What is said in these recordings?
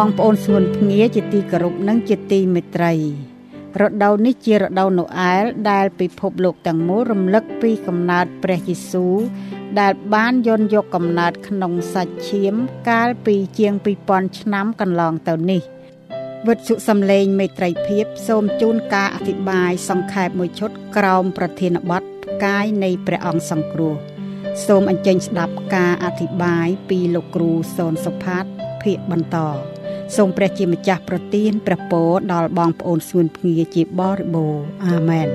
បងប្អូនសួនភ្ងាជាទីគោរពនិងជាទីមេត្រីរដូវនេះជារដូវណូអែលដែលពិភពលោកទាំងមូលរំលឹកពីកំណើតព្រះយេស៊ូវដែលបានយន់យកកំណើតក្នុងសាច់ឈាមកាលពីជាង2000ឆ្នាំកន្លងទៅនេះវិទ្យុសំឡេងមេត្រីភាព សូមជូនការអធិប្បាយសង្ខេបមួយឈុតក្រោមប្រធានបទផ្កាយនៃព្រះអង្គសង្គ្រោះសូមអញ្ជើញស្ដាប់ការអធិប្បាយពីលោកគ្រូសនសុផាតភាគបន្ត សូមព្រះជាម្ចាស់ប្រទានព្រះពរដល់បងប្អូនសួនភ្ងាជាបរិបូរអាមែន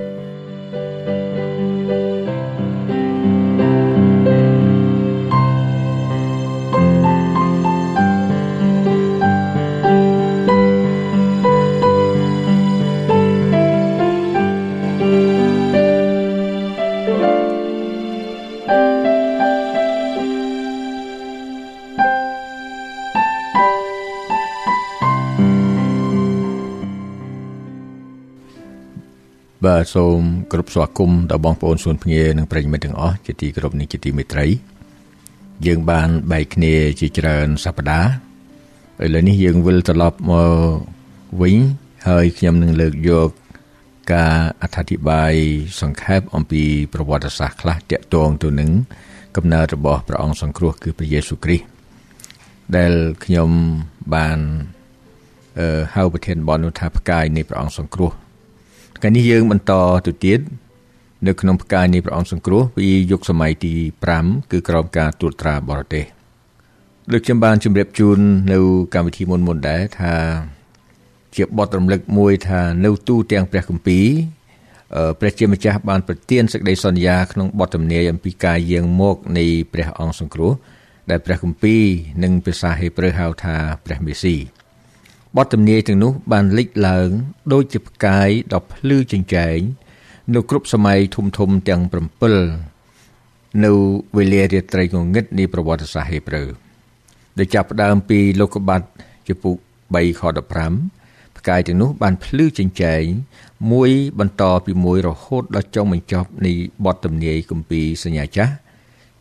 បាទសូមគោរពស្វាគមន៍ដល់បងប្អូនសួនភ្ងានិងប្រិយមិត្តទាំងអស់ជាទីគោរពនិងជាទីមេត្រី យើងបានបែកគ្នាជាច្រើនសប្តាហ៍ឥឡូវនេះយើងវិលត្រឡប់មកវិញហើយខ្ញុំនឹងលើកយកការអធិប្បាយសង្ខេបអំពីប្រវត្តិសាស្ត្រខ្លះទាក់ទងទៅនឹងកំណើតរបស់ព្រះអង្គសង្គ្រោះគឺព្រះយេស៊ូវគ្រីស្ទដែលខ្ញុំបានអឺហៅប្រធានបននោះថាផ្កាយនៃព្រះអង្គសង្គ្រោះ ថ្ងៃនេះយើងបន្តទៅទៀតនៅក្នុងផ្កាយនៃព្រះអង្គសង្គ្រោះពីយុគសម័យទី5គឺក្រោមការត្រួតត្រាបរទេសលើកខ្ញុំបានជម្រាបជូននៅកម្មវិធីមុនមុនដែរថាជាបទរំលឹកមួយថានៅទូទាំងព្រះគម្ពីរព្រះជាម្ចាស់បានប្រទានសេចក្តីសន្យាក្នុងបទទំនាយអំពីការយាងមកនៃព្រះអង្គសង្គ្រោះដែលព្រះគម្ពីរនិងភាសាហេប្រឺហៅថាព្រះមេស៊ី បទទំនាយទាំងនោះបានលេចឡើងដូចជាផ្កាយដ៏ភ្លឺចែងចែងនៅគ្រប់សម័យធំធំទាំង7នៅវេលារាត្រីងងឹតនៃប្រវត្តិសាស្ត្រហេប្រឺដែលចាប់ផ្ដើមពីលោកុបាទជំពូក3ខ15ផ្កាយទាំងនោះបានភ្លឺចែងចែងមួយបន្តពីមួយរហូតដល់ចុងបញ្ចប់នៃបទទំនាយគម្ពីរសញ្ញាចាស់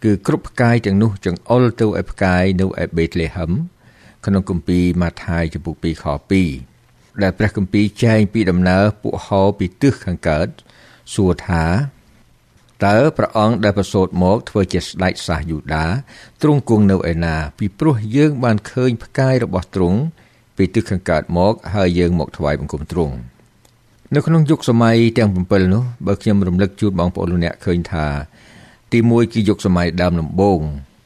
គឺគ្រប់ផ្កាយទាំងនោះចង្អុលទៅឯផ្កាយនៅឯបេតលេហឹម ក្នុងគម្ពីរម៉ាថាយចំពុក2ខ2ដែលព្រះគម្ពីរចែងពីដំណើរពួកហោពីទិសខាងកើតសួរថាតើព្រះអង្គដែលប្រសូតមកធ្វើជាស្ដេចសាសយូដាទ្រង់គង់នៅឯណា ពីព្រោះយើងបានឃើញផ្កាយរបស់ទ្រង់ពីទិសខាងកើតមក ហើយយើងមកថ្វាយបង្គំទ្រង់នៅក្នុងយុគសម័យទាំង7នោះបើខ្ញុំរំលឹកជូនបងប្អូនលោកអ្នកឃើញថា ទី1គឺយុគសម័យដើមដំបូង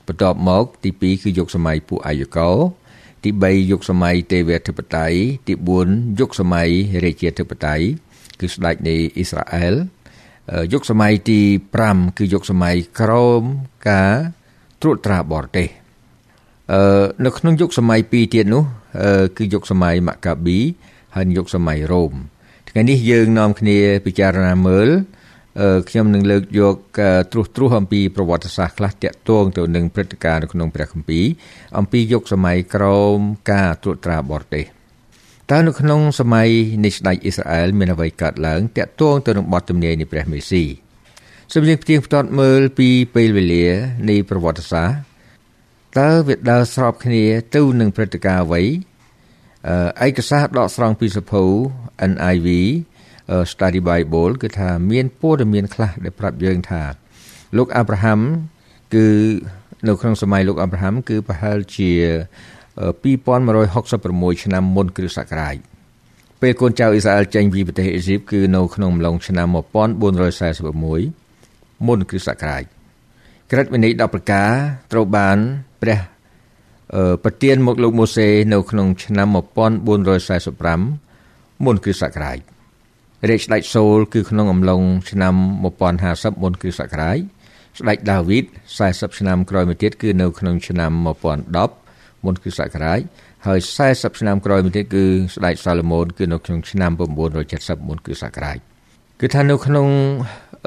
បន្ទាប់មក ទី2គឺយុគសម័យពួកអាយុកោ ទី3យុគសម័យទេវធិបតេយ្យទី4យុគសម័យរាជាធិបតេយ្យគឺស្ដេចនៃអ៊ីស្រាអែលយុគសម័យទី5គឺយុគសម័យក្រោមការត្រួតត្រាបរទេសអឺនៅក្នុងយុគសម័យ2ទៀតនោះគឺយុគសម័យម៉ាកាប៊ីហើយយុគសម័យរ៉ូមថ្ងៃថ្ងៃនេះយើងនាំគ្នាពិចារណាមើល ខ្ញុំនឹងលើកយកត្រួសត្រាសអំពីប្រវត្តិសាស្ត្រខ្លះតាក់ទងទៅនឹងព្រឹត្តិការណ៍នៅក្នុងព្រះគម្ពីរអំពីយុគសម័យក្រោមការត្រួតត្រាបរទេសតើនៅក្នុងសម័យនៃស្ដេចអ៊ីស្រាអែលមានអ្វីកើតឡើងតាក់ទងទៅនឹងបទទំនាយនៃព្រះមេស៊ីសូមយើងផ្ទៀងផ្ទាត់មើលពីពេលវេលានៃប្រវត្តិសាស្ត្រតើវាដើរស្របគ្នាទៅនឹងព្រឹត្តិការណ៍អ្វីឯកសារដកស្រង់ពីសភៅ NIV Study Bible គឺថាមានព័ត៌មានខ្លះដែលប្រាប់យើងថាលោកអាប់រ៉ាហាំគឺនៅក្នុងសម័យលោកអាប់រ៉ាហាំគឺប្រហែលជា2166ឆ្នាំមុនគ្រិស្តសករាជពេលកូនចៅអ៊ីស្រាអែលចេញពីប្រទេសអ៊ីស៊ីបគឺនៅក្នុងអំឡុងឆ្នាំ1441មុនគ្រិស្តសករាជក្រឹតវិន័យ10ប្រការត្រូវបានព្រះប្រទានមកលោកម៉ូសេនៅក្នុងឆ្នាំ1445មុនគ្រិស្តសករាជ រាជស្ដេចសូលគឺក្នុងអំឡុងឆ្នាំ1050មុនគ្រិស្តសករាជស្ដេចដាវីត40ឆ្នាំក្រោយមកទៀតគឺនៅក្នុងឆ្នាំ1010មុនគ្រិស្តសករាជហើយ40ឆ្នាំក្រោយមកទៀតគឺស្ដេចសាឡូមោនគឺនៅក្នុងឆ្នាំ970មុនគ្រិស្តសករាជគឺថានៅក្នុង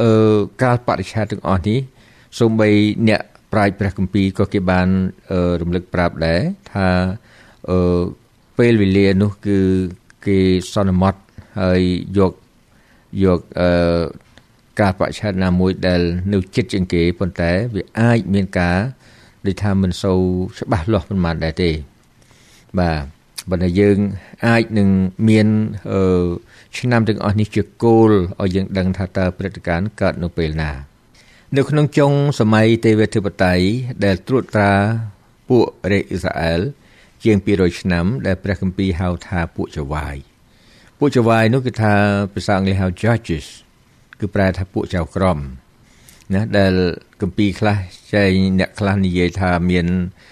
អឺកាលបរិច្ឆេទទាំងអស់នេះសូម្បីអ្នកប្រាជ្ញព្រះគម្ពីរក៏គេបានរំលឹកប្រាប់ដែរថាអឺពេលវេលានោះគឺគេសន្មត់ហើយយក យកអឺការបច្ឆេទណាមួយដែលនៅចិត្តជាងគេប៉ុន្តែវាអាចមានការដូចថាមិនសូវច្បាស់លាស់ប៉ុន្មានដែរទេបាទបើតែយើងអាចនឹងមានអឺឆ្នាំទាំងអស់នេះជាគោលឲ្យយើងដឹងថាតើព្រឹត្តិការណ៍កើតនៅពេលណា នៅក្នុងចុងសម័យទេវធិបតេយ្យដែលត្រួតត្រាពួករាជអ៊ីស្រាអែលជាង200ឆ្នាំដែលព្រះគម្ពីរហៅថាពួកចវាយ ពួកចវាយនោះគឺថាភាសាអង់គ្លេសហៅ judges គឺប្រែថាពួកចៅក្រមណាដែលគម្ពីរខ្លះចែងអ្នកខ្លះនិយាយថាមាន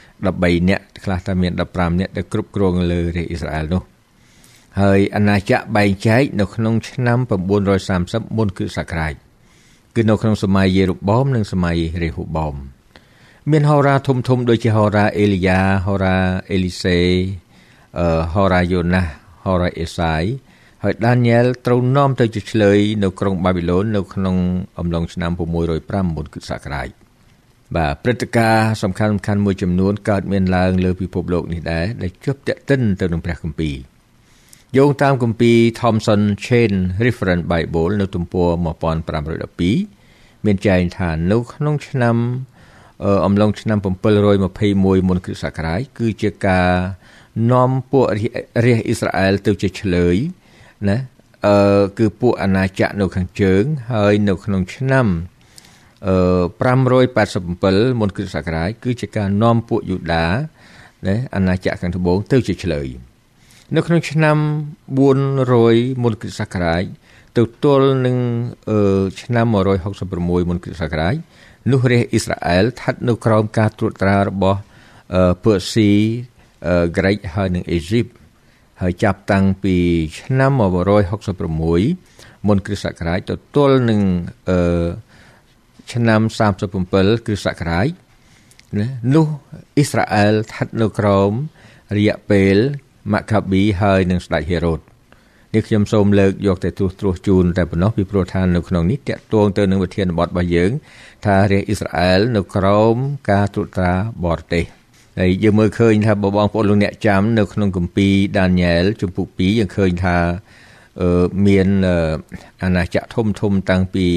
13អ្នកខ្លះថាមាន15អ្នកដែលគ្រប់គ្រងលើរាជអ៊ីស្រាអែលនោះហើយអាណាចក្របែងចែកនៅក្នុងឆ្នាំ930មុនគ្រិស្តសករាជគឺនៅក្នុងសម័យយេរូបូមនិងសម័យរេហូបូមមានហោរាធំធំដូចជាហោរាអេលីយ៉ាហោរាអេលីសេអឺហោរាយ៉ូណាស់ហោរាអេសាយ ហើយដានីយ៉ែលត្រូវនាំទៅជាឆ្លើយនៅក្រុងបាប៊ីឡូននៅក្នុងអំឡុងឆ្នាំ605មុនគ្រិស្តសករាជបាទព្រឹត្តិការណ៍សំខាន់សំខាន់មួយចំនួនកើតមានឡើងលើពិភពលោកនេះដែរដែលជាប់ទាក់ទិនទៅនឹងព្រះគម្ពីរយោងតាមគម្ពីរ Thomson Chain Reference Bible នៅទំព័រ1512មានចែងថានៅក្នុងឆ្នាំអំឡុងឆ្នាំ721មុនគ្រិស្តសករាជគឺជាការនាំពួករាជអ៊ីស្រាអែលទៅជាឆ្លើយ ណាអឺគឺពួកអាណាចក្រនៅខាងជើង ហើយនៅក្នុងឆ្នាំអឺ587មុនគ្រិស្តសករាជគឺជាការនាំពួកយូដាណាអាណាចក្រខាងត្បូងទៅជាឆ្លើយនៅក្នុងឆ្នាំ400មុនគ្រិស្តសករាជទៅទល់នឹងឆ្នាំ166មុនគ្រិស្តសករាជនោះរាជអ៊ីស្រាអែលស្ថិតនៅក្រោមការត្រួតត្រារបស់ពឺស៊ីក្រិចហើយនិងអេស៊ីប ហើយចាប់តាំងពីឆ្នាំ166មុនគ្រិស្តសករាជទៅទល់នឹងអឺឆ្នាំ37គ្រិស្តសករាជណានោះអ៊ីស្រាអែលស្ថិតនៅក្រោមរយៈពេលម៉ាកាប៊ីហើយនឹងស្ដេចហេរ៉ូតនេះខ្ញុំសូមលើកយកតែទស្សត្រួសជូនតែប៉ុណ្ណោះពីព្រោះថានៅក្នុងនេះតកតងទៅនឹងវិធានបទរបស់យើង ថារាជអ៊ីស្រាអែលនៅក្រោមការត្រួតត្រាបរទេស ហើយយើងមើលឃើញថាបងប្អូនលោកអ្នកចាំនៅក្នុងគម្ពីរដានីយ៉ែលជំពូក2យើងឃើញថាមានអាណាចក្រធំធំតាំងពី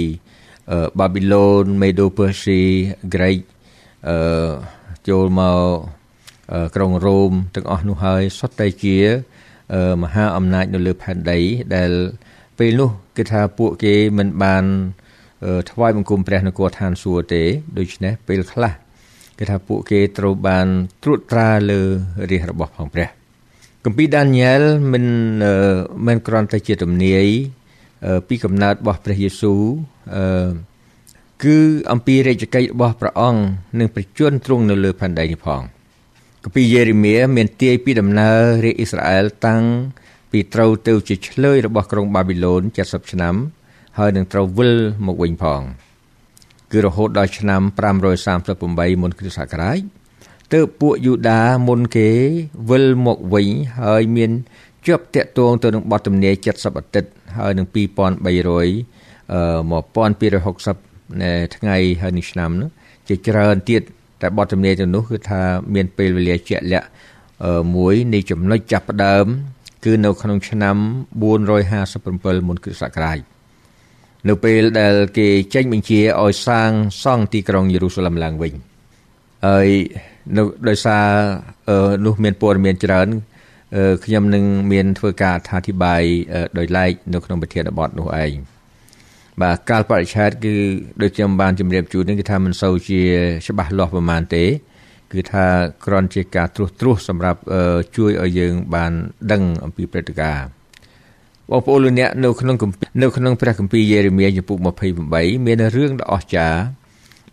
បាប៊ីឡូនមេដូពឺស៊ីក្រិចអឺចូលមកក្រុងរ៉ូមទាំងអស់នោះហើយសុទ្ធតែជាមហាអំណាចនៅលើផែនដីដែលពេលនោះគឺថាពួកគេមិនបានថ្វាយបង្គំព្រះនគរឋានសួគ៌ទេដូច្នេះពេលខ្លះ គឺថាពួកគេត្រូវបានត្រួតត្រាលើរាជរបស់ផងព្រះគម្ពីរដានីយ៉ែលមិនមិនគ្រាន់តែជាទំនាយពីកំណើតរបស់ព្រះយេស៊ូវអឺគឺអំពីរាជកិច្ចរបស់ព្រះអង្គនិងប្រជជនទ្រង់នៅលើផែនដីនេះផងគម្ពីរយេរេមៀមានទាយពីដំណើររាជអ៊ីស្រាអែលតាំងពីត្រូវទៅជាឆ្លើយរបស់ក្រុងបាប៊ីឡូន70ឆ្នាំហើយនឹងត្រូវវិលមកវិញផង គឺរហូតដល់ឆ្នាំ538មុនគ្រិស្តសករាជទើបពួកយូដាមុនគេវិលមកវិញហើយមានជាប់តាក់ទងទៅនឹងបទទំនាយ70អាទិត្យហើយនឹង2300អឺ1260នៅថ្ងៃហើយនេះឆ្នាំនោះជាច្រើនទៀតតែបទទំនាយទៅនោះគឺថាមានពេលវេលាជាក់លាក់មួយនៃចំណុចចាប់ផ្ដើម គឺនៅក្នុងឆ្នាំ457មុនគ្រិស្តសករាជ នៅពេលដែលគេចេញបញ្ជាឲ្យសាងសង់ទីក្រុងយេរូសាឡឹមឡើងវិញហើយនៅដោយសារនោះមានព័ត៌មានច្រើនខ្ញុំនឹងមានធ្វើការអធិប្បាយដោយឡែកនៅក្នុងប្រធានបទនោះឯងបាទកាលបរិច្ឆេទគឺដូចខ្ញុំបានជម្រាបជូននេះគឺថាមិនសូវជា ច្បាស់លាស់ប្រហែលទេ គឺថាគ្រាន់ជាការត្រួសត្រាសសម្រាប់ជួយឲ្យយើងបានដឹងអំពីព្រឹត្តិការណ៍ បងប្អូនលោកអ្នកនៅក្នុងនៅក្នុងព្រះគម្ពីរយេរេមៀចំពុក28មានរឿងដ៏អស្ចារ្យ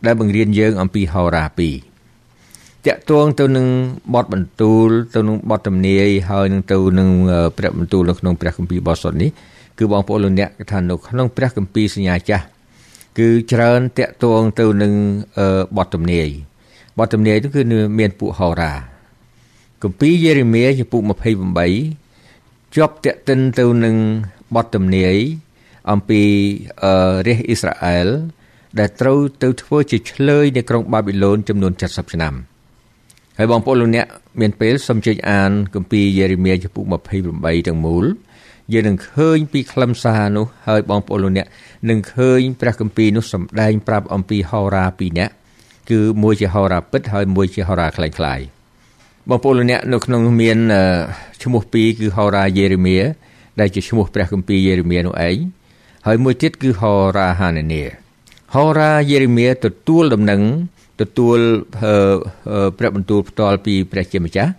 ដែលបង្រៀនយើងអំពីហោរា2តាក់ទងទៅនឹងបទបន្ទូល ទៅនឹងបទទំនាយហើយនឹងទៅនឹងព្រះបន្ទូលនៅក្នុងព្រះគម្ពីរបោះសុតនេះគឺបងប្អូនលោកអ្នកថានៅក្នុងព្រះគម្ពីរសញ្ញាចាស់គឺច្រើនតាក់ទងទៅនឹងបទទំនាយបទទំនាយនោះគឺមានពួកហោរាគម្ពីរយេរេមៀចំពុក28 ជាប់តាក់ទិនទៅនឹងបទទំនាយអំពីរាជអ៊ីស្រាអែលដែលត្រូវទៅធ្វើជាឆ្លើយនៅក្រុងបាប៊ីឡូនចំនួន70ឆ្នាំហើយបងប្អូនលោកអ្នកមានពេលសូមជើញអានគម្ពីរយេរេមៀជំពូក28ទាំងមូលយើងនឹងឃើញពីខ្លឹមសារនោះហើយបងប្អូនលោកអ្នកនឹងឃើញព្រះគម្ពីរនោះសម្ដែងប្រាប់អំពីហោរាពីរនាក់គឺមួយជាហោរាពិតហើយមួយជាហោរាខ្លាំងខ្លាយៗ បងប្អូនលោកអ្នកនៅក្នុងមានឈ្មោះពីរគឺហោរាយេរេមៀដែលជាឈ្មោះព្រះគម្ពីរយេរេមៀនោះឯងហើយមួយទៀតគឺហោរាហានានីហោរាយេរេមៀទទួលដំណឹងទទួលព្រះបន្ទូលផ្ទាល់ពីព្រះជាម្ចាស់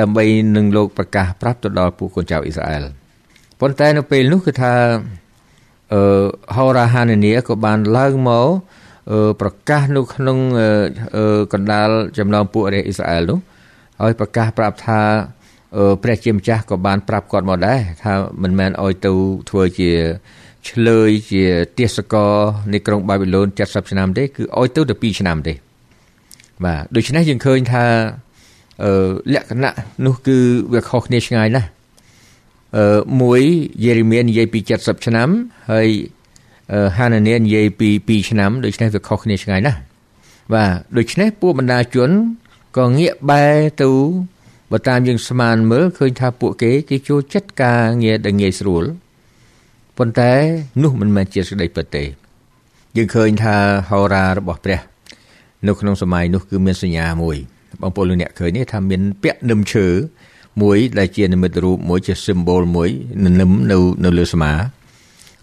ដើម្បីនឹងលោកប្រកាសប្រាប់ទៅដល់ពួកកូនចៅអ៊ីស្រាអែលប៉ុន្តែនៅពេលនោះគឺថាអឺហោរាហាននីក៏បានឡើងមកប្រកាសនៅក្នុងកណ្ដាលចំណោមពួករាជអ៊ីស្រាអែលនោះ ហើយប្រកាសប្រាប់ថាព្រះជាម្ចាស់ក៏បានប្រាប់គាត់មកដែរថាមិនមែនឲ្យទៅធ្វើជាឆ្លើយជាទាសករនៃក្រុងបាប៊ីឡូន70ឆ្នាំទេគឺឲ្យទៅទៅ2ឆ្នាំទេបាទដូច្នេះយើងឃើញថាអឺលក្ខណៈនោះគឺវាខុសគ្នាឆ្ងាយណាស់អឺមួយយេរេមៀនិយាយពី70ឆ្នាំហើយហានានីនិយាយពី2ឆ្នាំដូច្នេះវាខុសគ្នាឆ្ងាយណាស់បាទដូច្នេះពួកបណ្ដាជន ក៏ងាកបែរទៅបើតាមយើងស្មានមើលឃើញថាពួកគេគេចូលចិត្តការងារដែលងាយស្រួលប៉ុន្តែនោះមិនមែនជាសេចក្តីពិតទេយើងឃើញថាហោរារបស់ព្រះ នៅក្នុងសម័យនោះគឺមានសញ្ញាមួយបងប្អូនលោកអ្នកឃើញទេថាមានពាក់នឹមឈើមួយដែលជានិមិត្តរូបមួយជា symbol មួយនឹមនៅនៅលើស្មា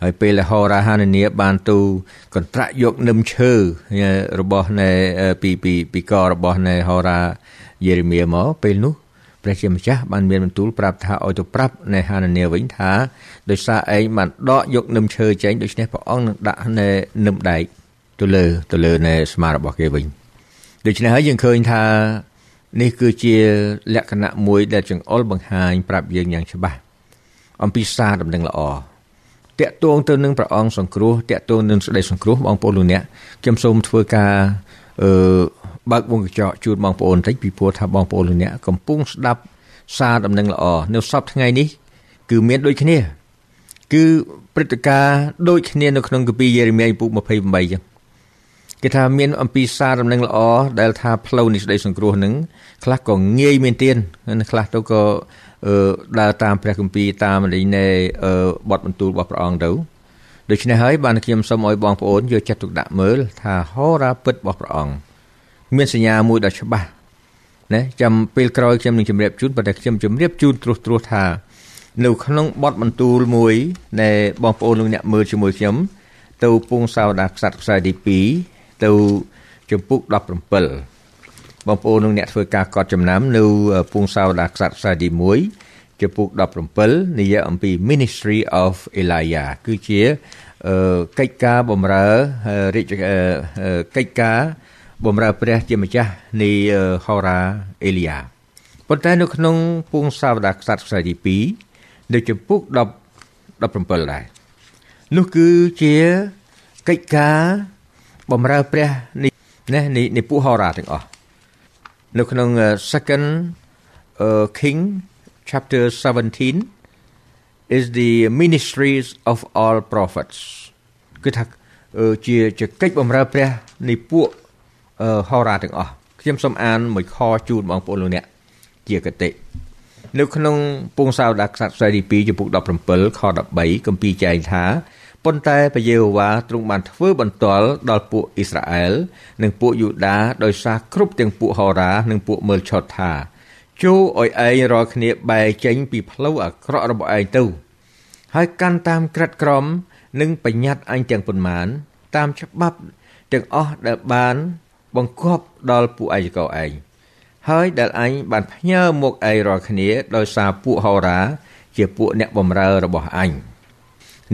ហើយពេលហោរាហាននីបានទៅកន្ត្រាក់យកនឹមឈើរបស់នៃពីពីពីករបស់នៃហោរាយេរេមៀមកពេលនោះព្រះជាម្ចាស់បានមានបន្ទូលប្រាប់ថាឲ្យទៅប្រាប់នៃហានានីវិញថាដោយសារឯងបានដកយកនឹមឈើចេញដូច្នេះព្រះអង្គនឹងដាក់នៅនឹមដែកទៅលើទៅលើនៃស្មារបស់គេវិញដូច្នេះហើយយើងឃើញថានេះគឺជាលក្ខណៈមួយដែលចង្អុលបង្ហាញប្រាប់យើងយ៉ាងច្បាស់អំពីសារដំណឹងល្អ តាក់ទងទៅនឹងព្រះអង្គសង្គ្រោះតាក់ទងនឹងសេចក្តីសង្គ្រោះបងប្អូនលោកអ្នកខ្ញុំសូមធ្វើការអឺបើកវងកញ្ចក់ជូនបងប្អូនបន្តិចពីព្រោះថាបងប្អូនលោកអ្នកកំពុងស្ដាប់សារដំណឹងល្អនៅសប្តាហ៍ថ្ងៃនេះ គឺមានដូចគ្នា គឺព្រឹត្តិការណ៍ដូចគ្នានៅក្នុងកាពីយេរេមៀពុក28ចឹងគេថាមានអំពីសារដំណឹងល្អដែលថាផ្លូវនៃសេចក្តីសង្គ្រោះនឹងខ្លះក៏ងាយមែនទែនខ្លះទៅក៏ ដើរតាមព្រះគម្ពីរតាមលិនៃបទបន្ទូលរបស់ព្រះអង្គទៅដូច្នេះហើយបានខ្ញុំសូមឲ្យបងប្អូនយកចិត្តទុកដាក់មើលថាហោរាពិតរបស់ព្រះអង្គមានសញ្ញាមួយដ៏ច្បាស់ណាចាំពេលក្រោយខ្ញុំនឹងជម្រាបជូនប៉ុន្តែខ្ញុំជម្រាបជូនត្រួសត្រាសថា នៅក្នុងបទបន្ទូលមួយនៃបងប្អូនលោកអ្នកមើលជាមួយខ្ញុំ ទៅពងសាវតាខ្សត្រខ្សែទី2ទៅជំពូក17 បងប្អូននិងអ្នកធ្វើការកត់ចំណាំនៅពងសាវតាខ្សត្រខ្សែទី1ជំពូក17និយាយអំពី Ministry of Elijah គឺជាកិច្ចការបម្រើរាជកិច្ចការបម្រើព្រះជាម្ចាស់នៃហោរាអេលីយ៉ាប៉ុន្តែនៅក្នុងពងសាវតាខ្សត្រខ្សែទី2នៅជំពូក10 17ដែរនោះគឺជាកិច្ចការបំរើព្រះនេះណានៃពួកហោរាទាំងអស់ នៅក្នុង second uh, king chapter 17 is the ministries of all prophets គឺថាជាជាកិច្ចបម្រើព្រះនៃពួកហោរាទាំងអស់ខ្ញុំសូមអានមួយខជូនបងប្អូនលោកអ្នកជាកតិនៅក្នុងពងសាវតាខ្សត្រខ្សែទី2ចំពុក17ខ13គម្ពីរចែងថា ប៉ុន្តែព្រះយេហូវ៉ាទ្រង់បានធ្វើបន្ទាល់ដល់ពួកអ៊ីស្រាអែលនិងពួកយូដាដោយសារគ្រប់ទាំងពួកហោរានិងពួកមើលឆត់ថាចូលឲ្យឯងរាល់គ្នាបែរចេញពីផ្លូវអាក្រក់របស់ឯងទៅហើយកាន់តាមក្រិតក្រមនិងបញ្ញត្តិអញទាំងប៉ុន្មាន តាមច្បាប់ទាំងអស់ដែលបានបង្គាប់ដល់ពួកអាយកោឯងហើយដែលអញបានផ្ញើមកឯងរាល់គ្នាដោយសារពួកហោរា ជាពួកអ្នកបម្រើរបស់អញ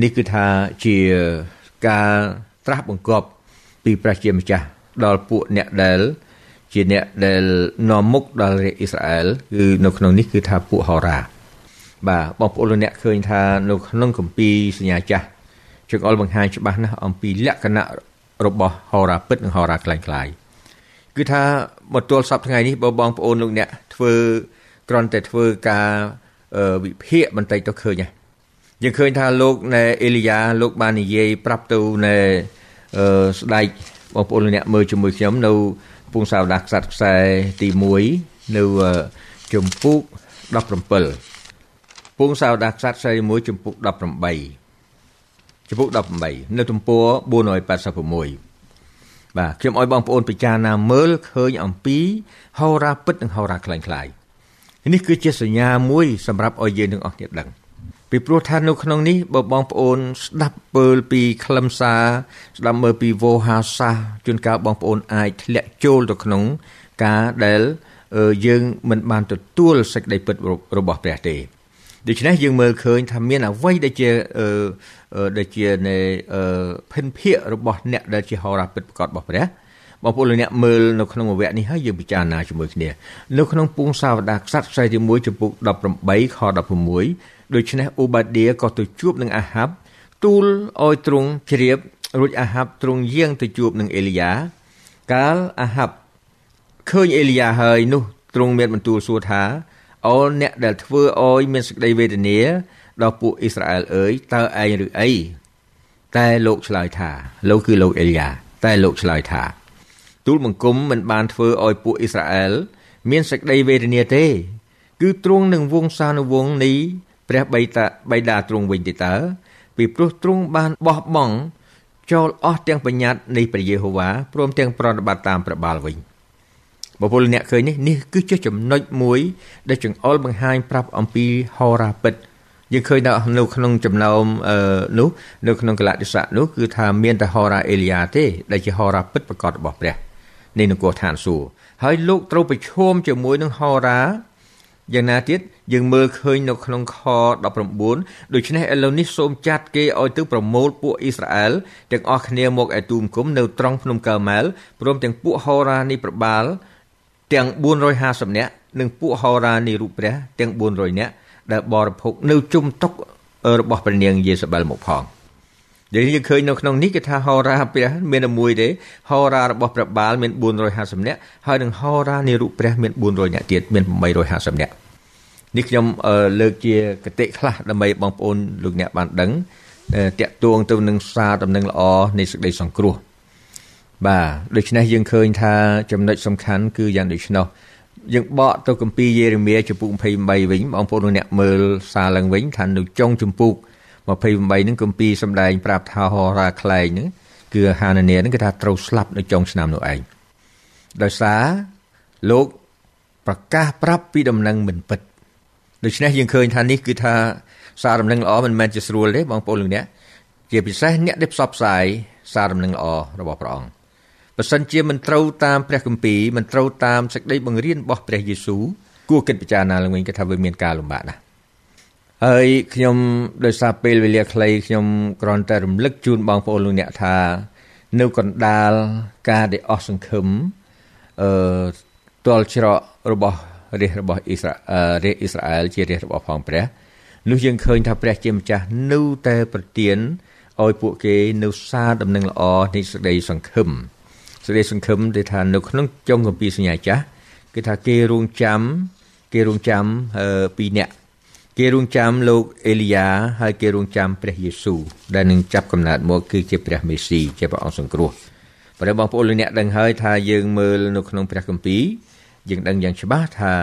នេះគឺថាជាការត្រាស់បង្គាប់ពីព្រះជាម្ចាស់ដល់ពួកអ្នកដែលជាអ្នកដែលនាំមុខដល់រាជអ៊ីស្រាអែលគឺនៅក្នុងនេះគឺថាពួកហូរ៉ាបាទបងប្អូនលោកអ្នកឃើញថានៅក្នុងកម្ពីសញ្ញាចាស់ជើងអល់បង្ហាញច្បាស់ណាស់អំពីលក្ខណៈរបស់ហូរ៉ាពិតនិងហូរ៉ាខ្លាំងខ្លាយគឺថាមកទល់សប្តាហ៍ថ្ងៃនេះបើបងប្អូនលោកអ្នកធ្វើគ្រាន់តែធ្វើការវិភាគបន្តិចទៅឃើញហ្នឹង យើងឃើញថាលោកនៃអេលីយ៉ាលោកបាននិយាយប្រាប់ទៅនៃអឺស្ដេចបងប្អូនលោកអ្នកមើលជាមួយខ្ញុំនៅពងសាវតាខ្សាត់ខ្សែទី1នៅជំពូក17ពងសាវតាខ្សាត់ខ្សែ1ជំពូក18ជំពូក18នៅទំព័រ486បាទខ្ញុំឲ្យបងប្អូនពិចារណាមើលឃើញអំពីហោរាពិតនិងហោរាខ្លាំងខ្លាយនេះគឺជាសញ្ញាមួយសម្រាប់ឲ្យយើងទាំងអស់គ្នាដឹង។ ពីព្រោះថានៅក្នុងនេះបើបងប្អូន ស្ដាប់ពើលពីខ្លឹមសារស្ដាប់មើលពីវោហាសាសជួនកាលបងប្អូនអាចធ្លាក់ចូលទៅក្នុង ការដែលយើងមិនបានទទួលសេចក្តីពិតរបស់ព្រះទេដូច្នេះយើងមើលឃើញថាមានអ្វីដែលជាដែលជានៃភិនភាករបស់អ្នកដែលជាហោរាពិតប្រកបរបស់ព្រះ បងប្អូនលោកអ្នកមើលនៅក្នុងវគ្គនេះហើយយើងពិចារណាជាមួយគ្នានៅក្នុងពងសាវតាខ្សត្រខ្សែទី1ចំពុក18ខ16ដូច្នេះឧបាឌាក៏ទៅជួបនឹងអាហាប់ទូលឲ្យទ្រង់ជ្រាបរួចអាហាប់ទ្រង់យាងទៅជួបនឹងអេលីយ៉ាកាលអាហាប់ឃើញអេលីយ៉ាហើយនោះទ្រង់មានបន្ទូលសួរថាអូអ្នកដែលធ្វើឲ្យមានសេចក្តីវេទនាដល់ពួកអ៊ីស្រាអែលអើយតើឯងឬអីតែលោកឆ្លើយថាលោកគឺលោកអេលីយ៉ាតែលោកឆ្លើយថា ទូលបង្គំមិនបានធ្វើឲ្យពួកអ៊ីស្រាអែលមានសេចក្តីវេទនាទេ គឺទ្រង់នឹងវងសានុវងនេះព្រះបៃតាបៃតាទ្រង់វិញទេតើពីព្រោះទ្រង់បានបោះបង់ចូលអស់ទាំងបញ្ញត្តិនៃព្រះយេហូវ៉ាព្រមទាំងប្រតិបត្តិតាមព្រះបាលវិញបងប្អូនអ្នកឃើញនេះនេះគឺជាចំណុចមួយដែលចង្អុលបង្ហាញប្រាប់អំពីហោរាពិតយើងឃើញនៅក្នុងចំណោមនោះនៅក្នុងកលតិស័កនោះគឺថាមានតែហោរាអេលីយ៉ាទេដែលជាហោរាពិតប្រកបរបស់ព្រះ នៃនគរឋានសួគ៌ហើយលោកត្រូវប្រឈមជាមួយនឹងហោរាយ៉ាងណាទៀតយើងមើលឃើញនៅក្នុងខ19ដូច្នេះឥឡូវនេះសូមចាត់គេឲ្យទៅប្រមូលពួកអ៊ីស្រាអែលទាំងអស់គ្នាមកឯទូមគុំនៅត្រង់ភ្នំកើម៉ែលព្រមទាំងពួកហោរានេះប្របាលទាំង450នាក់និងពួកហោរានៃរូបព្រះទាំង400នាក់ដែលបរិភោគនៅជុំតុរបស់ព្រះនាងយេសាបែលមកផង យើងយើងឃើញនៅក្នុងនេះគឺថាហោរាព្រះមានតែមួយទេហោរារបស់ព្រះបាលមាន450នាក់ហើយនឹងហោរានៃរូបព្រះមាន400នាក់ទៀតមាន850នាក់នេះខ្ញុំលើកជាកតិខ្លះដើម្បីបងប្អូនលោកអ្នកបានដឹងតាក់ទងទៅនឹងសារដំណឹងល្អនៃសេចក្តីសង្គ្រោះបាទដូច្នេះយើងឃើញថាចំណុចសំខាន់គឺយ៉ាងដូច្នោះយើងបកទៅគម្ពីរយេរេមៀចំពុក23វិញបងប្អូនអ្នកមើលសារឡើងវិញថានៅចុងចំពុក28 ហ្នឹងគម្ពីរសម្ដែងប្រាប់ថាហោរាខ្លែងហ្នឹងគឺហានានីហ្នឹងគឺថាត្រូវស្លាប់នៅចុងឆ្នាំនោះឯងដោយសារលោកប្រកាសប្រាប់ពីដំណឹងមិនពិតដូច្នេះយើងឃើញថានេះគឺថាសារដំណឹងល្អមិនមែនជាស្រួលទេបងប្អូនលោកអ្នកជាពិសេសអ្នកដែលផ្សព្វផ្សាយសារដំណឹងល្អរបស់ព្រះអង្គបើសិនជាមិនត្រូវតាមព្រះគម្ពីរមិនត្រូវតាមសេចក្តីបង្រៀនរបស់ព្រះយេស៊ូវគួរគិតពិចារណាឡើងវិញគេថាវាមានការលំបាកណាស់ ហើយខ្ញុំដោយសារពេលវេលាខ្លីខ្ញុំគ្រាន់តែរំលឹកជូនបងប្អូនលោកអ្នកថា នៅកណ្ដាលការដែលអស់សង្ឃឹមអឺទល់ច្រករបស់រាជរបស់អ៊ីស្រាអែលរាជអ៊ីស្រាអែលជារាជរបស់ផងព្រះនោះយើងឃើញថាព្រះជាម្ចាស់នៅតែប្រទានឲ្យពួកគេនៅសារដំណឹងល្អនៃសេចក្តីសង្ឃឹមសេចក្តីសង្ឃឹមដែលថានៅក្នុងចុងគម្ពីរសញ្ញាចាស់គឺថាគេរងចាំគេរងចាំពីរនាក់ គេរងចាំលោកអេលីយ៉ាហើយគេរងចាំព្រះយេស៊ូវដែលនឹងចាប់កំណើតមកគឺជាព្រះមេស៊ីជាព្រះអង្គសង្គ្រោះប៉ុន្តែបងប្អូនលោកអ្នកដឹងហើយថាយើងមើលនៅក្នុងព្រះគម្ពីរយើងដឹងយ៉ាងច្បាស់ថា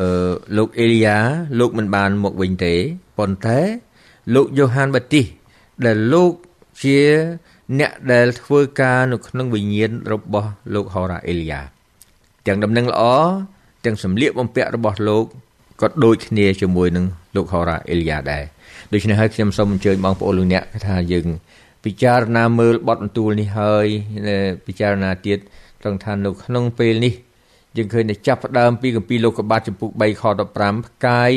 អឺលោកអេលីយ៉ាលោកមិនបានមកវិញទេប៉ុន្តែលោកយ៉ូហានបាទីសដែលលោកជាអ្នកដែលធ្វើការនៅក្នុងវិញ្ញាណរបស់លោកហូរ៉ាអេលីយ៉ាទាំងដំណឹងល្អទាំងសម្លៀកបំពាក់របស់លោក ក៏ដូចគ្នាជាមួយនឹងលោកហូរ៉ាអេលីយ៉ាដែរដូច្នេះហើយខ្ញុំសូមអញ្ជើញបងប្អូនលោកអ្នកថាយើងពិចារណាមើលបទបន្ទូលនេះហើយពិចារណាទៀតត្រង់ថានៅក្នុងពេលនេះយើងឃើញតែចាប់ផ្ដើមពីគម្ពីរលោកកបាតចំពុក3ខ15ផ្កាយ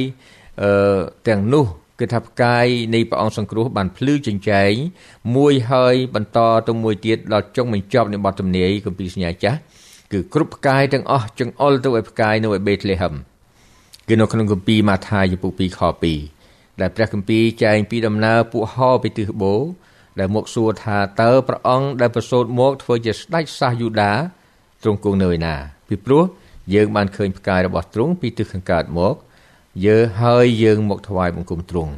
អឺទាំងនោះគឺថាផ្កាយនៃព្រះអង្គសង្គ្រោះបានភ្លឺចិញ្ចែងមួយហើយបន្តទៅមួយទៀតដល់ចុងបញ្ចប់នៃបទទំនាយគម្ពីរសញ្ញាចាស់គឺគ្រប់ផ្កាយទាំងអស់ចង្អុលទៅឲ្យផ្កាយនៅឯបេតលេហឹម គឺនៅក្នុងគម្ពីរម៉ាថាយចំពុក2ខ2ដែលព្រះគម្ពីរចែងពីដំណើរពួកហោពីទិសបូដែលមកសួរថាតើព្រះអង្គដែលប្រសូតមកធ្វើជាស្ដេចសាសយូដាទ្រង់គង់នៅឯណា ពីព្រោះយើងបានឃើញផ្កាយរបស់ទ្រង់ពីទិសខាងកើតមកយើហើយយើងមកថ្វាយបង្គំទ្រង់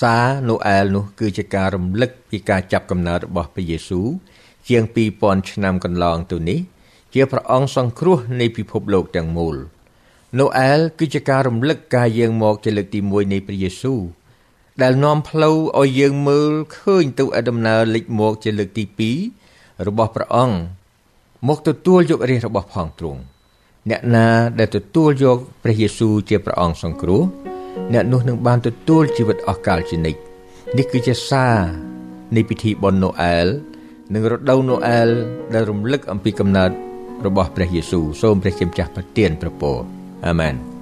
សារណូអែលនោះគឺជាការរំលឹកពីការចាប់កំណើតរបស់ព្រះយេស៊ូវជាង2000ឆ្នាំកន្លងទៅនេះ ជាព្រះអង្គសង្គ្រោះនៃពិភពលោកទាំងមូល ណូអែលគឺជាការរំលឹកការយាងមកជាលើកទី1នៃព្រះយេស៊ូវដែលនាំផ្លូវឲ្យយើងមើលឃើញទៅឯដំណើរលេចមកជាលើកទី2របស់ព្រះអង្គមកទទួលយករាជរបស់ផងទ្រង់អ្នកណាដែលទទួលយកព្រះយេស៊ូវជាព្រះអង្គសង្គ្រោះអ្នកនោះនឹងបានទទួលជីវិតអស់កលជានិច្ចនេះគឺជាសារនៃពិធីបុណ្យណូអែលនិងរដូវណូអែលដែលរំលឹកអំពីកំណើតរបស់ព្រះយេស៊ូវសូមព្រះជាម្ចាស់ប្រទានប្រពរ អា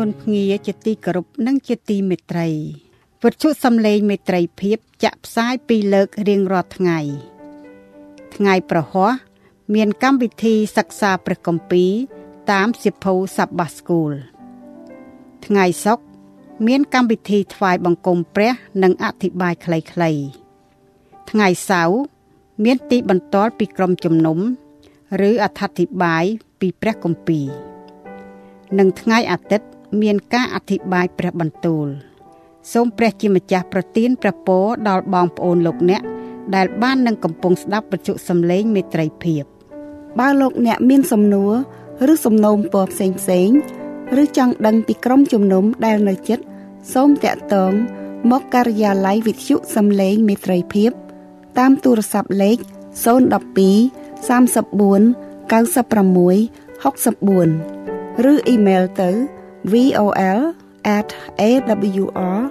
នស្នួនភ្ងាជាទីគោរពនិងជាទីមេត្រីវិទ្យុសំឡេងមេត្រីភាពចាក់ផ្សាយពីរលើករៀងរាល់ថ្ងៃ ថ្ងៃប្រហ័សមានកម្មវិធីសិក្សាព្រះគម្ពីរតាមសៀវភៅ Sabbath School ថ្ងៃសុក្រមានកម្មវិធីថ្វាយបង្គំព្រះនិងអធិប្បាយខ្លីៗថ្ងៃសៅរ៍មានទីបន្ទាល់ពីក្រុមជំនុំ ឬអធិប្បាយពីព្រះគម្ពីរនិងថ្ងៃអាទិត្យ មានការអធិប្បាយព្រះបន្ទូលសូមព្រះជាម្ចាស់ប្រទានព្រះពរដល់បងប្អូនលោកអ្នក ដែលបាននឹងកំពុងស្ដាប់បទសំឡេងមេត្រីភាពបើលោកអ្នកមានសំណួរឬសំណូមពរផ្សេងផ្សេងឬចង់ដឹងពីក្រុមជំនុំដែលនៅជិតសូមតាក់ទងមកការិយាល័យវិទ្យុសំឡេងមេត្រីភាព តាមទូរស័ព្ទលេខ012 34 96 64ឬអ៊ីមែលទៅ vol at awr.org